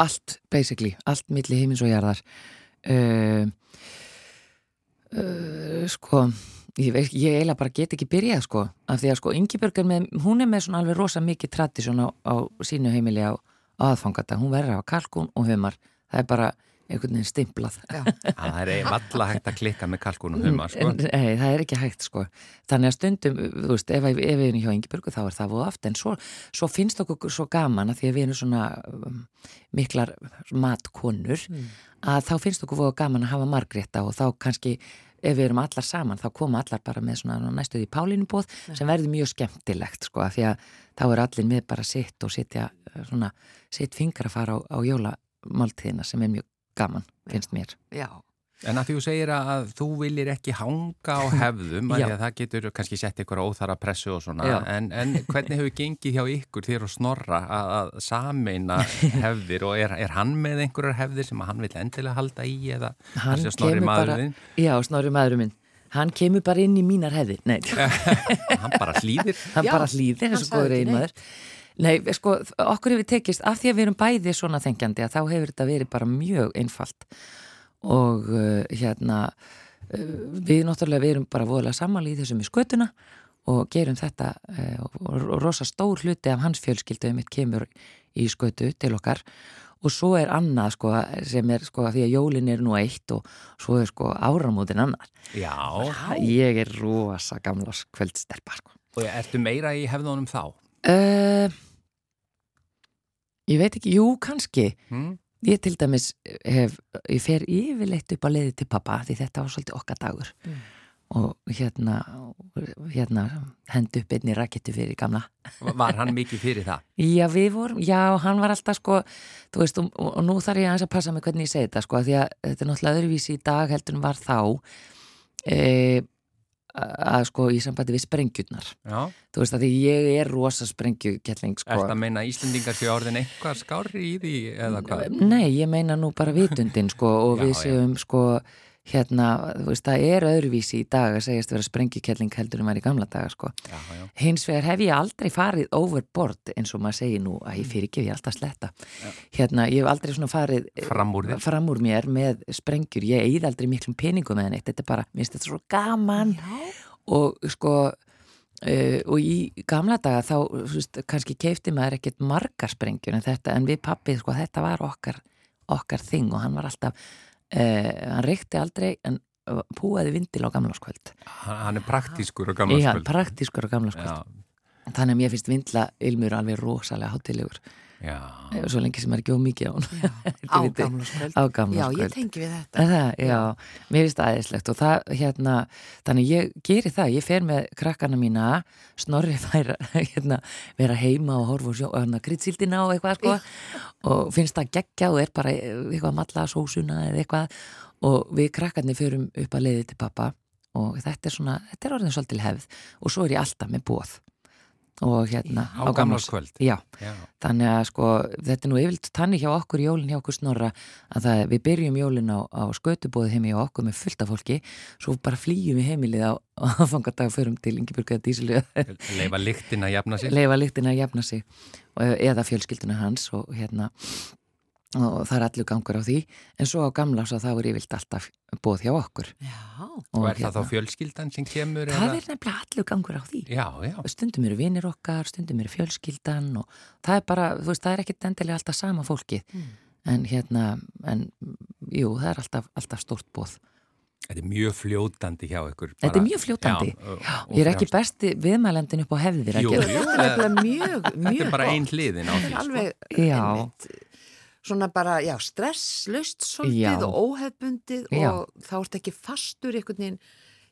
allt, basically, allt milli heimins og jarðar. Uh, uh, sko ég, veist- ég eiginlega bara get ekki byrjað sko af því að sko Ingibjörg er með hún er með svona alveg rosa mikið tradisjón á, á sínu heimili á, á aðfangata. Hún verður á kalkun og humar. Það er bara einhvern veginn stimplað. Það er valla hægt að klikka með kalkunum humma, sko. Nei, það er ekki hægt sko. Þannig að stundum, þú veist, ef, ef við erum hjá Ingibjörgu þá er það voða oft. En svo, svo finnst okkur svo gaman að því að við erum svona um, miklar matkonur að þá finnst okkur voða gaman að hafa margrétta og þá kannski ef við erum allar saman þá koma allar bara með svona næstuði pálínubóð sem verður mjög skemmtilegt sko af því að þá er allir með bara sitt og sitja eh, svona sitt fingra fara á, á jólamáltíðina sem er mjög gaman, finnst mér. Já, En að því þú segir að þú viljir ekki hanga á hefðum, að Já. því að það getur kannski sett ykkur óþara pressu og svona, en, en hvernig hefur gengið hjá ykkur þér og snorra að, að sameina hefðir? Og er, er hann með einhverjar hefðir sem hann vil endilega halda í eða Hann þessi snorri maðurinn, Já, snorri maðurinn minn. Hann kemur bara inn í mínar hefðir. Nei, hann bara hlýðir. hann Já, bara hlýðir hann eins og sagði góður einmaður Nei, sko, okkur hefur tekist af því að við erum bæði svona þengjandi að þá hefur þetta verið bara mjög einfalt og uh, hérna við náttúrulega við erum bara voðalega sammáli í þessum í skötuna og gerum þetta uh, og, rosa stór hluti af hans fjölskyldu mitt kemur í skötu til okkar. Og svo er annað sko sem er sko því að jólin er nú eitt og svo er sko áramótin annar. Já, ég er rosa gamla kvöldstelpa sko. Og ertu meira í hefðunum þá? uh, ég veit ekki, jú kannski. Hmm? Ég til dæmis hef ég fer yfirleitt upp á leiði til pappa því þetta var svolítið okkar dagur. Og hérna, hérna hendi upp einni rakettu fyrir gamla. Var hann mikið fyrir það? Já, við vorum, já, hann var alltaf sko, þú veist, og, og nú þarf ég aðeins að passa mig hvernig ég segi þetta, sko, því að þetta er náttúrulega öðruvísi í dag heldur en var þá. E, að sko í sambandi við sprengjurnar Já. þú veist að því ég er rosa sprengjukelling sko. Er þetta að meina að Íslendingar séu orðin eitthvað skári í því eða hvað? Nei, ég meina nú bara vitundin sko og Já, við já. séum sko hérna, þú veist, það er öðruvísi í dag að segjast vera sprengjukelling heldur en var í gamla daga sko. Já, já. Hins vegar hef ég aldrei farið overboard eins og maður segir nú að ég fyrir ekki, ég er alltaf sletta. Hérna, ég hef aldrei svona farið eh, Fram úr fram úr mér með sprengjur. Ég eigið aldrei miklum peningum með neitt. Þetta er bara, minnst þetta svo gaman og sko uh, og í gamla daga þá veist, kannski keifti maður ekkert margar sprengjur en þetta, en við pappi, sko, þetta var okkar okkar þing og hann var alltaf uh, hann reykti aldrei en púaði vindil á gamlarskvöld Hann hann er praktískur Já, gamlarskvöld. praktískur á gamlarskvöld þannig að mér finnst vindla ilmur alveg rosalega hátilegur. Svo lengi sem er ekki ómikið á hún á gamlarskvöld. á Já, ég tengi við þetta. Er Það, já, mér finnst það aðeinslegt og það, hérna, þannig ég geri það, ég fer með krakkana mína, snorri fær, hérna, vera heima og horfa og sjó, hérna, kryddsíldina og eitthvað, sko, og finnst það geggja og er bara eitthvað að matla sósuna eða eitthvað. Og við krakkarnir förum upp að leiði til pappa og þetta er svona, þetta er orðin svolítil hefð. Og svo er ég alltaf með bóð og hérna Á gamlarskvöld? Já, Já. Þannig að sko, þetta er nú yfirlt tannig hjá okkur jólinn hjá okkur snorra að það, við byrjum jólinn á, á skötubóði heimi hjá okkur með fullt af fólki svo bara flýjum við heimilið á, á fangardag og förum til Ingeborg Dísilu Leifa lyktin að jafna sig? leifa lyktina að jafna sig og, eða fjölskylduna hans og hérna og það er allur gangur á því en svo á gamla þá er yfirlt alltaf bóð hjá okkur Já, Og er það þá fjölskyldan sem kemur? hérna- Það eða? er nefnilega allur gangur á því Já, já. stundum eru vinir okkar, stundum eru fjölskyldan og það er bara, þú veist, það er ekkit endilega alltaf sama fólkið en hérna, en jú, það er alltaf, alltaf stórt bóð. Þetta er mjög fljótandi hjá ykkur. Þetta er mjög fljótandi. Já, Já, ég er ekki besti viðmælendin upp á hefðir að Jú, gera. jú, þetta er mjög, mjög Þetta er bara gott. ein hliðin á því. sko. Alveg, Já. einmitt. Svona bara, já, stresslaust svolítið Já. og óhefbundið Já. og þá ert ekki fastur einhvern veginn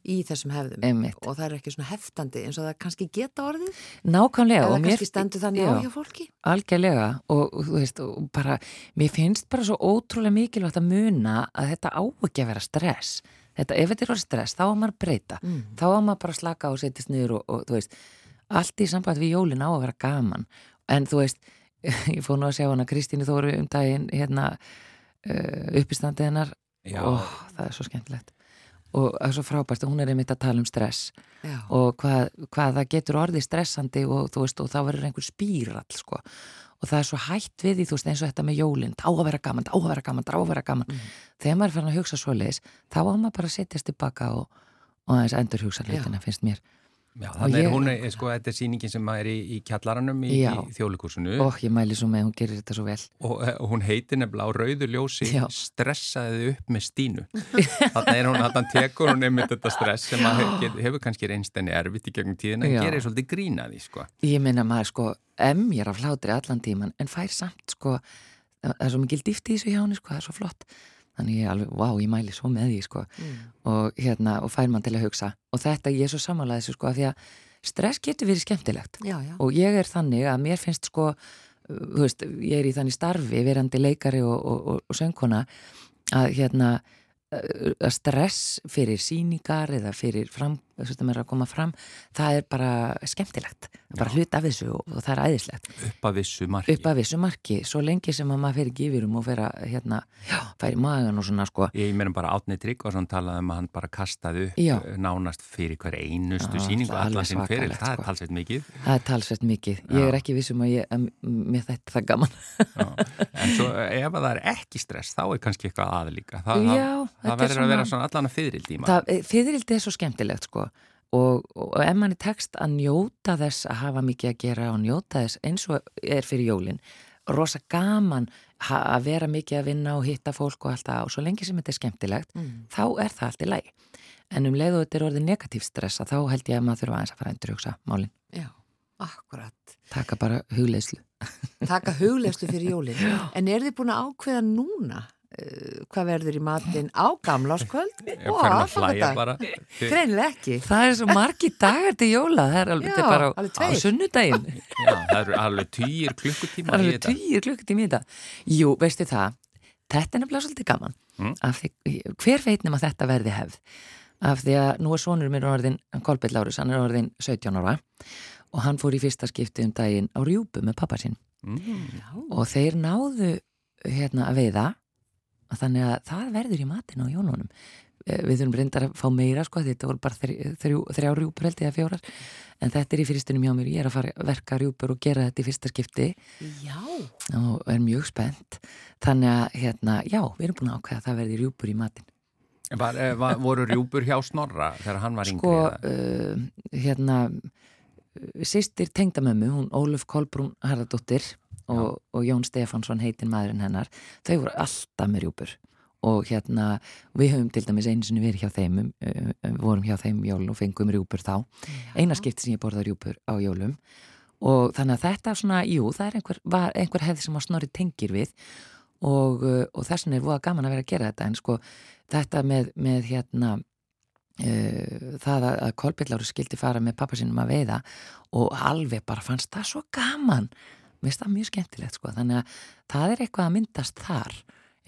í þessum hefðum Einmitt. og það er ekki svona heftandi eins og það kannski geta orðið Nákvæmlega. eða kannski stendur þannig á Já. hjá fólki. Algjörlega og, og þú veist, og bara, mér finnst bara svo ótrúlega mikilvægt að muna að þetta á ekki að vera stress. Þetta, ef þetta er stress, þá á maður að breyta. Mm. Þá á maður bara slaka og setjast niður og, og þú veist, allt í samband við jólin á að vera gaman. En þú veist, ég fór nú að sjá hana Kristínu Þóru um daginn, hérna, uh, uppistandið hennar. Og það er svo skemmtilegt. Og það er svo frábært og hún er einmitt að tala um stress. Já. og hvað, hvað það getur orðið stressandi og þú veist og þá verður einhver spýrall sko. Og það er svo hætt við því þú veist eins og þetta með jólinn þá að vera gaman, þá að vera gaman, þá að vera gaman. Þegar maður er fann að hugsa svoleiðis þá á maður bara að setjast tilbaka og, og aðeins endur hugsa hlutina finnst mér Já, þannig ég- hún, er, sko, þetta er sýningin sem er í, í kjallaranum í, Já. í þjóðlikursunu og ég mæli svo með, hún gerir þetta svo vel og, og hún heitir nefnilega á rauðu ljósi Já. stressaði upp með Stínu þannig er hún, þannig tekur hún einmitt þetta stress sem að hef, hefur kannski reynst henni erfitt í gegnum tíðina en Já. gerir svolítið grínaði sko. ég meina maður sko emjar af hlátri allan tíman en fær samt sko það er svo mikil dýft í þessu hjá henni sko, það er svo flott þannig ég alveg, vá, ég mæli svo með því sko. Og hérna, og fær mann til að hugsa. Og þetta, ég er svo samanlega þessu sko af því að stress getur verið skemmtilegt. Já, já. og ég er þannig að mér finnst sko, uh, þú veist, ég er í þannig starfi verandi leikari og, og, og, og söngkona að hérna uh, að stress fyrir síningar eða fyrir fram, mér er að koma fram það er bara skemmtilegt. Bara hlut af þessu og, og það er æðislegt. Upp að vissu marki. Upp að vissu marki, svo lengi sem að maður fer ekki yfir um og fer að hérna, færi magan og svona sko. Ég meðan bara Átni Tryggvason talaði um að hann bara kastaði upp Já. nánast fyrir hver einustu Já, síningu það allan alveg sinn fyrir, svakalegt, það er sko. talsveit mikið. Það er talsveit mikið, ég er ekki vissum að, ég, mér þetta það gaman. Já. En svo ef að það er ekki stress þá er kannski eitthvað að líka. Þa, Já, það, er það verður að vera svona allan að fyririldi í maður það, fyririldi er svo skemmtilegt sko og, og ef mann er tekst að njóta þess að hafa mikið að gera og njóta þess eins og er fyrir jólin rosa gaman að vera mikið að vinna og hitta fólk og allt það og svo lengi sem þetta er skemmtilegt þá er það allt í læg en um leið og þetta er orðið negatív stressa þá held ég að maður þurfa aðeins að fara að endur hugsa málin, Já, akkurat. taka bara hugleyslu Taka huglegslu fyrir jólinn. En er þið búin að ákveða núna hvað verður í matinn á gamláskvöld og að hlæja aðfangadag? bara Greinilega ekki. Það er svo margi dagar til jóla það er alveg, Já, bara á, alveg á tveir. sunnudaginn Já, það eru alveg týjir klukkutíma Það í eru þetta tíu klukkutími í þetta. Jú, veistu það, þetta er nefnilega svolítið gaman. Mm. Af Því, hver veit nema þetta verði hefð? Af því að nú er sonur mér orðin, Kolbjörn Lárus, hann er orðin 17 ára og hann fór í fyrsta skipti um daginn á rjúpu með pappa sinn mm. og þeir náðu hérna að veiða þannig að það verður í matin á jónunum. Eh, Við þurfum reyndar að fá meira sko, þetta voru bara þrjú, þrjú, þrjá rjúpur held ég að fjórar, en þetta er í fyrstunum hjá mér, ég er að fara að verka rjúpur og gera þetta í fyrsta skipti. Já, og er mjög spennt. Þannig að hérna, já, við erum búin að ákveða að það verði rjúpur í matinn. Var, eh, var, Voru rjúpur hjá Snorra þegar hann var yngri? sko, uh, hérna sýstir tengdamömmu, hún Óluf Kolbrún Harðardóttir og, og Jón Stefansson heitinn maðurinn hennar þau voru alltaf með rjúpur. Og hérna, við höfum til dæmis einu sinni verið hjá þeim, um, uh, vorum hjá þeim jól og fengum rjúpur þá. Eina skipti sem ég borða rjúpur á jólum. Og þannig að þetta svona, jú, það er einhver, einhver hefði sem að snorri tengir við. Og, uh, og þess vegna er voða gaman að vera að gera þetta. En sko þetta með, með hérna uh, það að, að Kolbjörn skildi fara með pappa sinum að veiða og alveg bara fannst það svo gaman mér finnst það mjög skemmtilegt sko þannig að það er eitthvað að myndast þar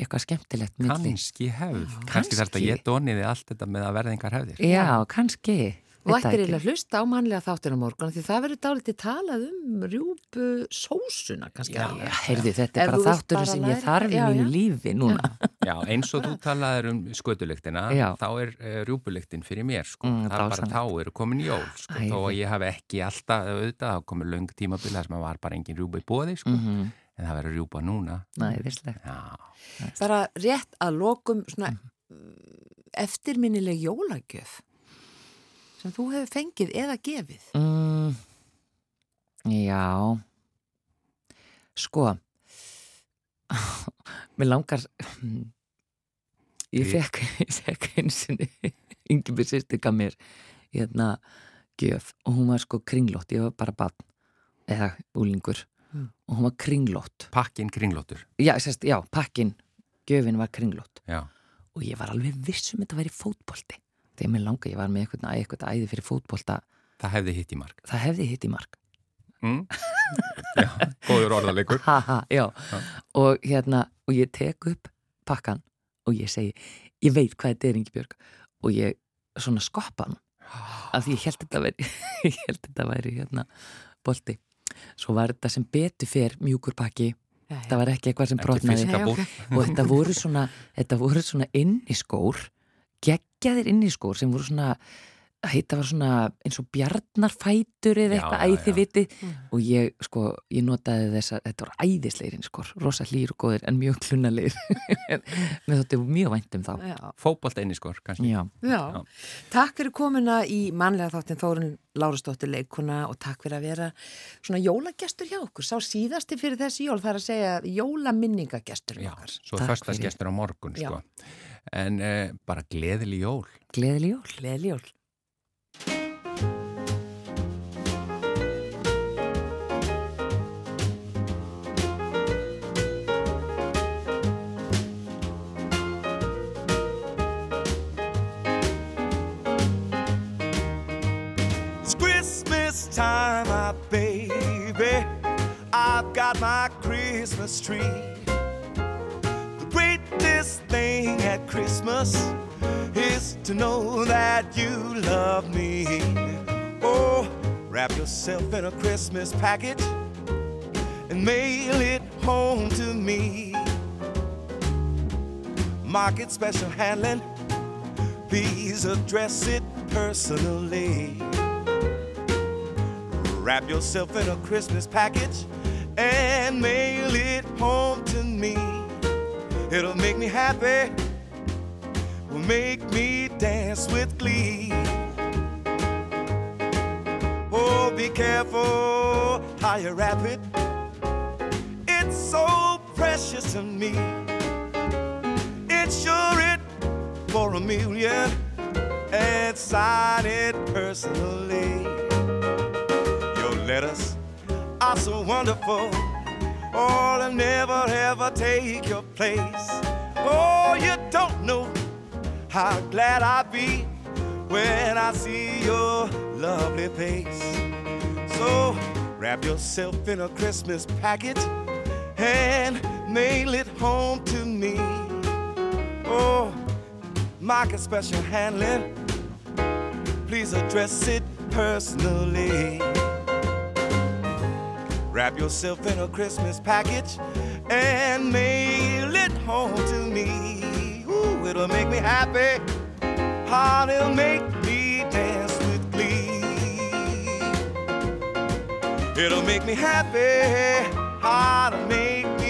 eitthvað skemmtilegt milli. Kannski hefð, kannski kannski. þarf þetta að ég doniði allt þetta með að verða einhver hefðir. Já, kannski og það ættir ekki. eiginlega að hlusta á mannlega þáttir á morgun því það verður dálítið talað um rjúpu sósuna kannski Já, alveg. heyrðu, þetta er bara þátturinn sem læra ég þarf í það, mínu lífi núna Já, eins og þú talaðir um skötulyktina, Já. þá er uh, rjúpulyktin fyrir mér, sko. Mm, það er bara þá eru komin jól, sko. Æði. Þó að ég hafi ekki alltaf auðvitað, þá komið löng tímabil þar sem að var bara engin rjúpa í bóði, sko. Mhm. En það verður rjúpa núna. Næðislegt Já, bara rétt að lokum svona eftirminnileg jólagjöf sem þú hefur fengið eða gefið? Mm, Já. Sko Mér langar Ég fekk ég fekk einu sinni Ingibir sýstir gaf mér hérna gjöf og hún var sko kringlótt ég var bara barn eða úlingur Mm. og hún var kringlótt. Pakkin kringlótur. já, sérst, já, pakkin, gjöfin var kringlótt. Já, og ég var alveg viss um þetta væri fótbolti þegar mér langa, ég var með eitthvað, eitthvað æði fyrir fótbolta, það hefði hitt í mark. það hefði hitt í mark Mm? Já, góður orðalegur. ha, ha, já. Já. og hérna og ég tek upp pakkan og ég segi, ég veit hvað þetta er Ingibjörg og ég svona skoppa hann af því ég held þetta væri ég held þetta væri hérna bolti svo var þetta sem betur fer mjúkur pakki, þetta var ekki eitthvað sem brotnaði og þetta voru svona þetta voru svona inniskór geggjaðir inniskór sem voru svona heita var svona eins og bjarnarfætur eða eitthvað já, æði já. viti Mm. og ég sko, ég notaði þess að þetta voru æðislegir inniskór, rosa hlýr og góðir en mjög klunnalegir með þetta mjög vænt um þá Já. Fótbolt einniskor, kannski. Já, Já. Já. Takk fyrir komuna í mannlega þáttin Þórun Lárastóttir leikuna og takk fyrir að vera svona jólagestur hjá okkur. Sá síðasti fyrir þessi jól, það er að segja jólaminningagestur Já, okkar. svo Takk föstagestur á morgun, Já. sko. En uh, bara gleðileg jól. gleðileg jól Gleðli jól. It's Christmas time, my baby. I've got my Christmas tree. Greatest thing at Christmas is to know that you love me. Oh, wrap yourself in a Christmas package and mail it home to me. Market special handling, please address it personally. Wrap yourself in a Christmas package and mail it home to me. It'll make me happy, will make me dance with glee. Oh, be careful how you wrap it. It's so precious to me. Insure it for a million and sign it personally. Your letters are so wonderful. Oh, they'll never ever take your place. Oh, you don't know how glad I'll be when I see your lovely face. So wrap yourself in a Christmas package and mail it home to me. Oh, mark market special handling. Please address it personally. Wrap yourself in a Christmas package and mail it home to me. Ooh, it'll make me happy. Heart, it'll make me dance with glee. It'll make me happy. Heart, it'll make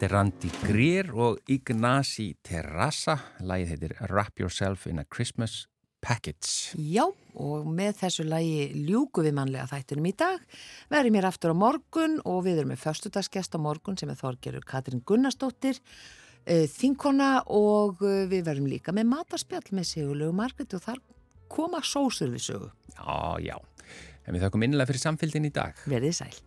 Þetta er Randy Greer og Ignasi Terrassa. Lægið heitir Wrap Yourself in a Christmas Package. Já, og með þessu lægi ljúku við mannlega þættinum í dag. Verðum mér aftur á morgun og við erum með förstudagsgest á morgun sem er Þorgerur Katrin Gunnarsdóttir, eh, þinkona og eh, við verðum líka með matarspjall með Sigurlegu Margret og þar koma sósur við sögu. Já, já. En við þakkum innilega fyrir samfélgin í dag. Verðið sæl.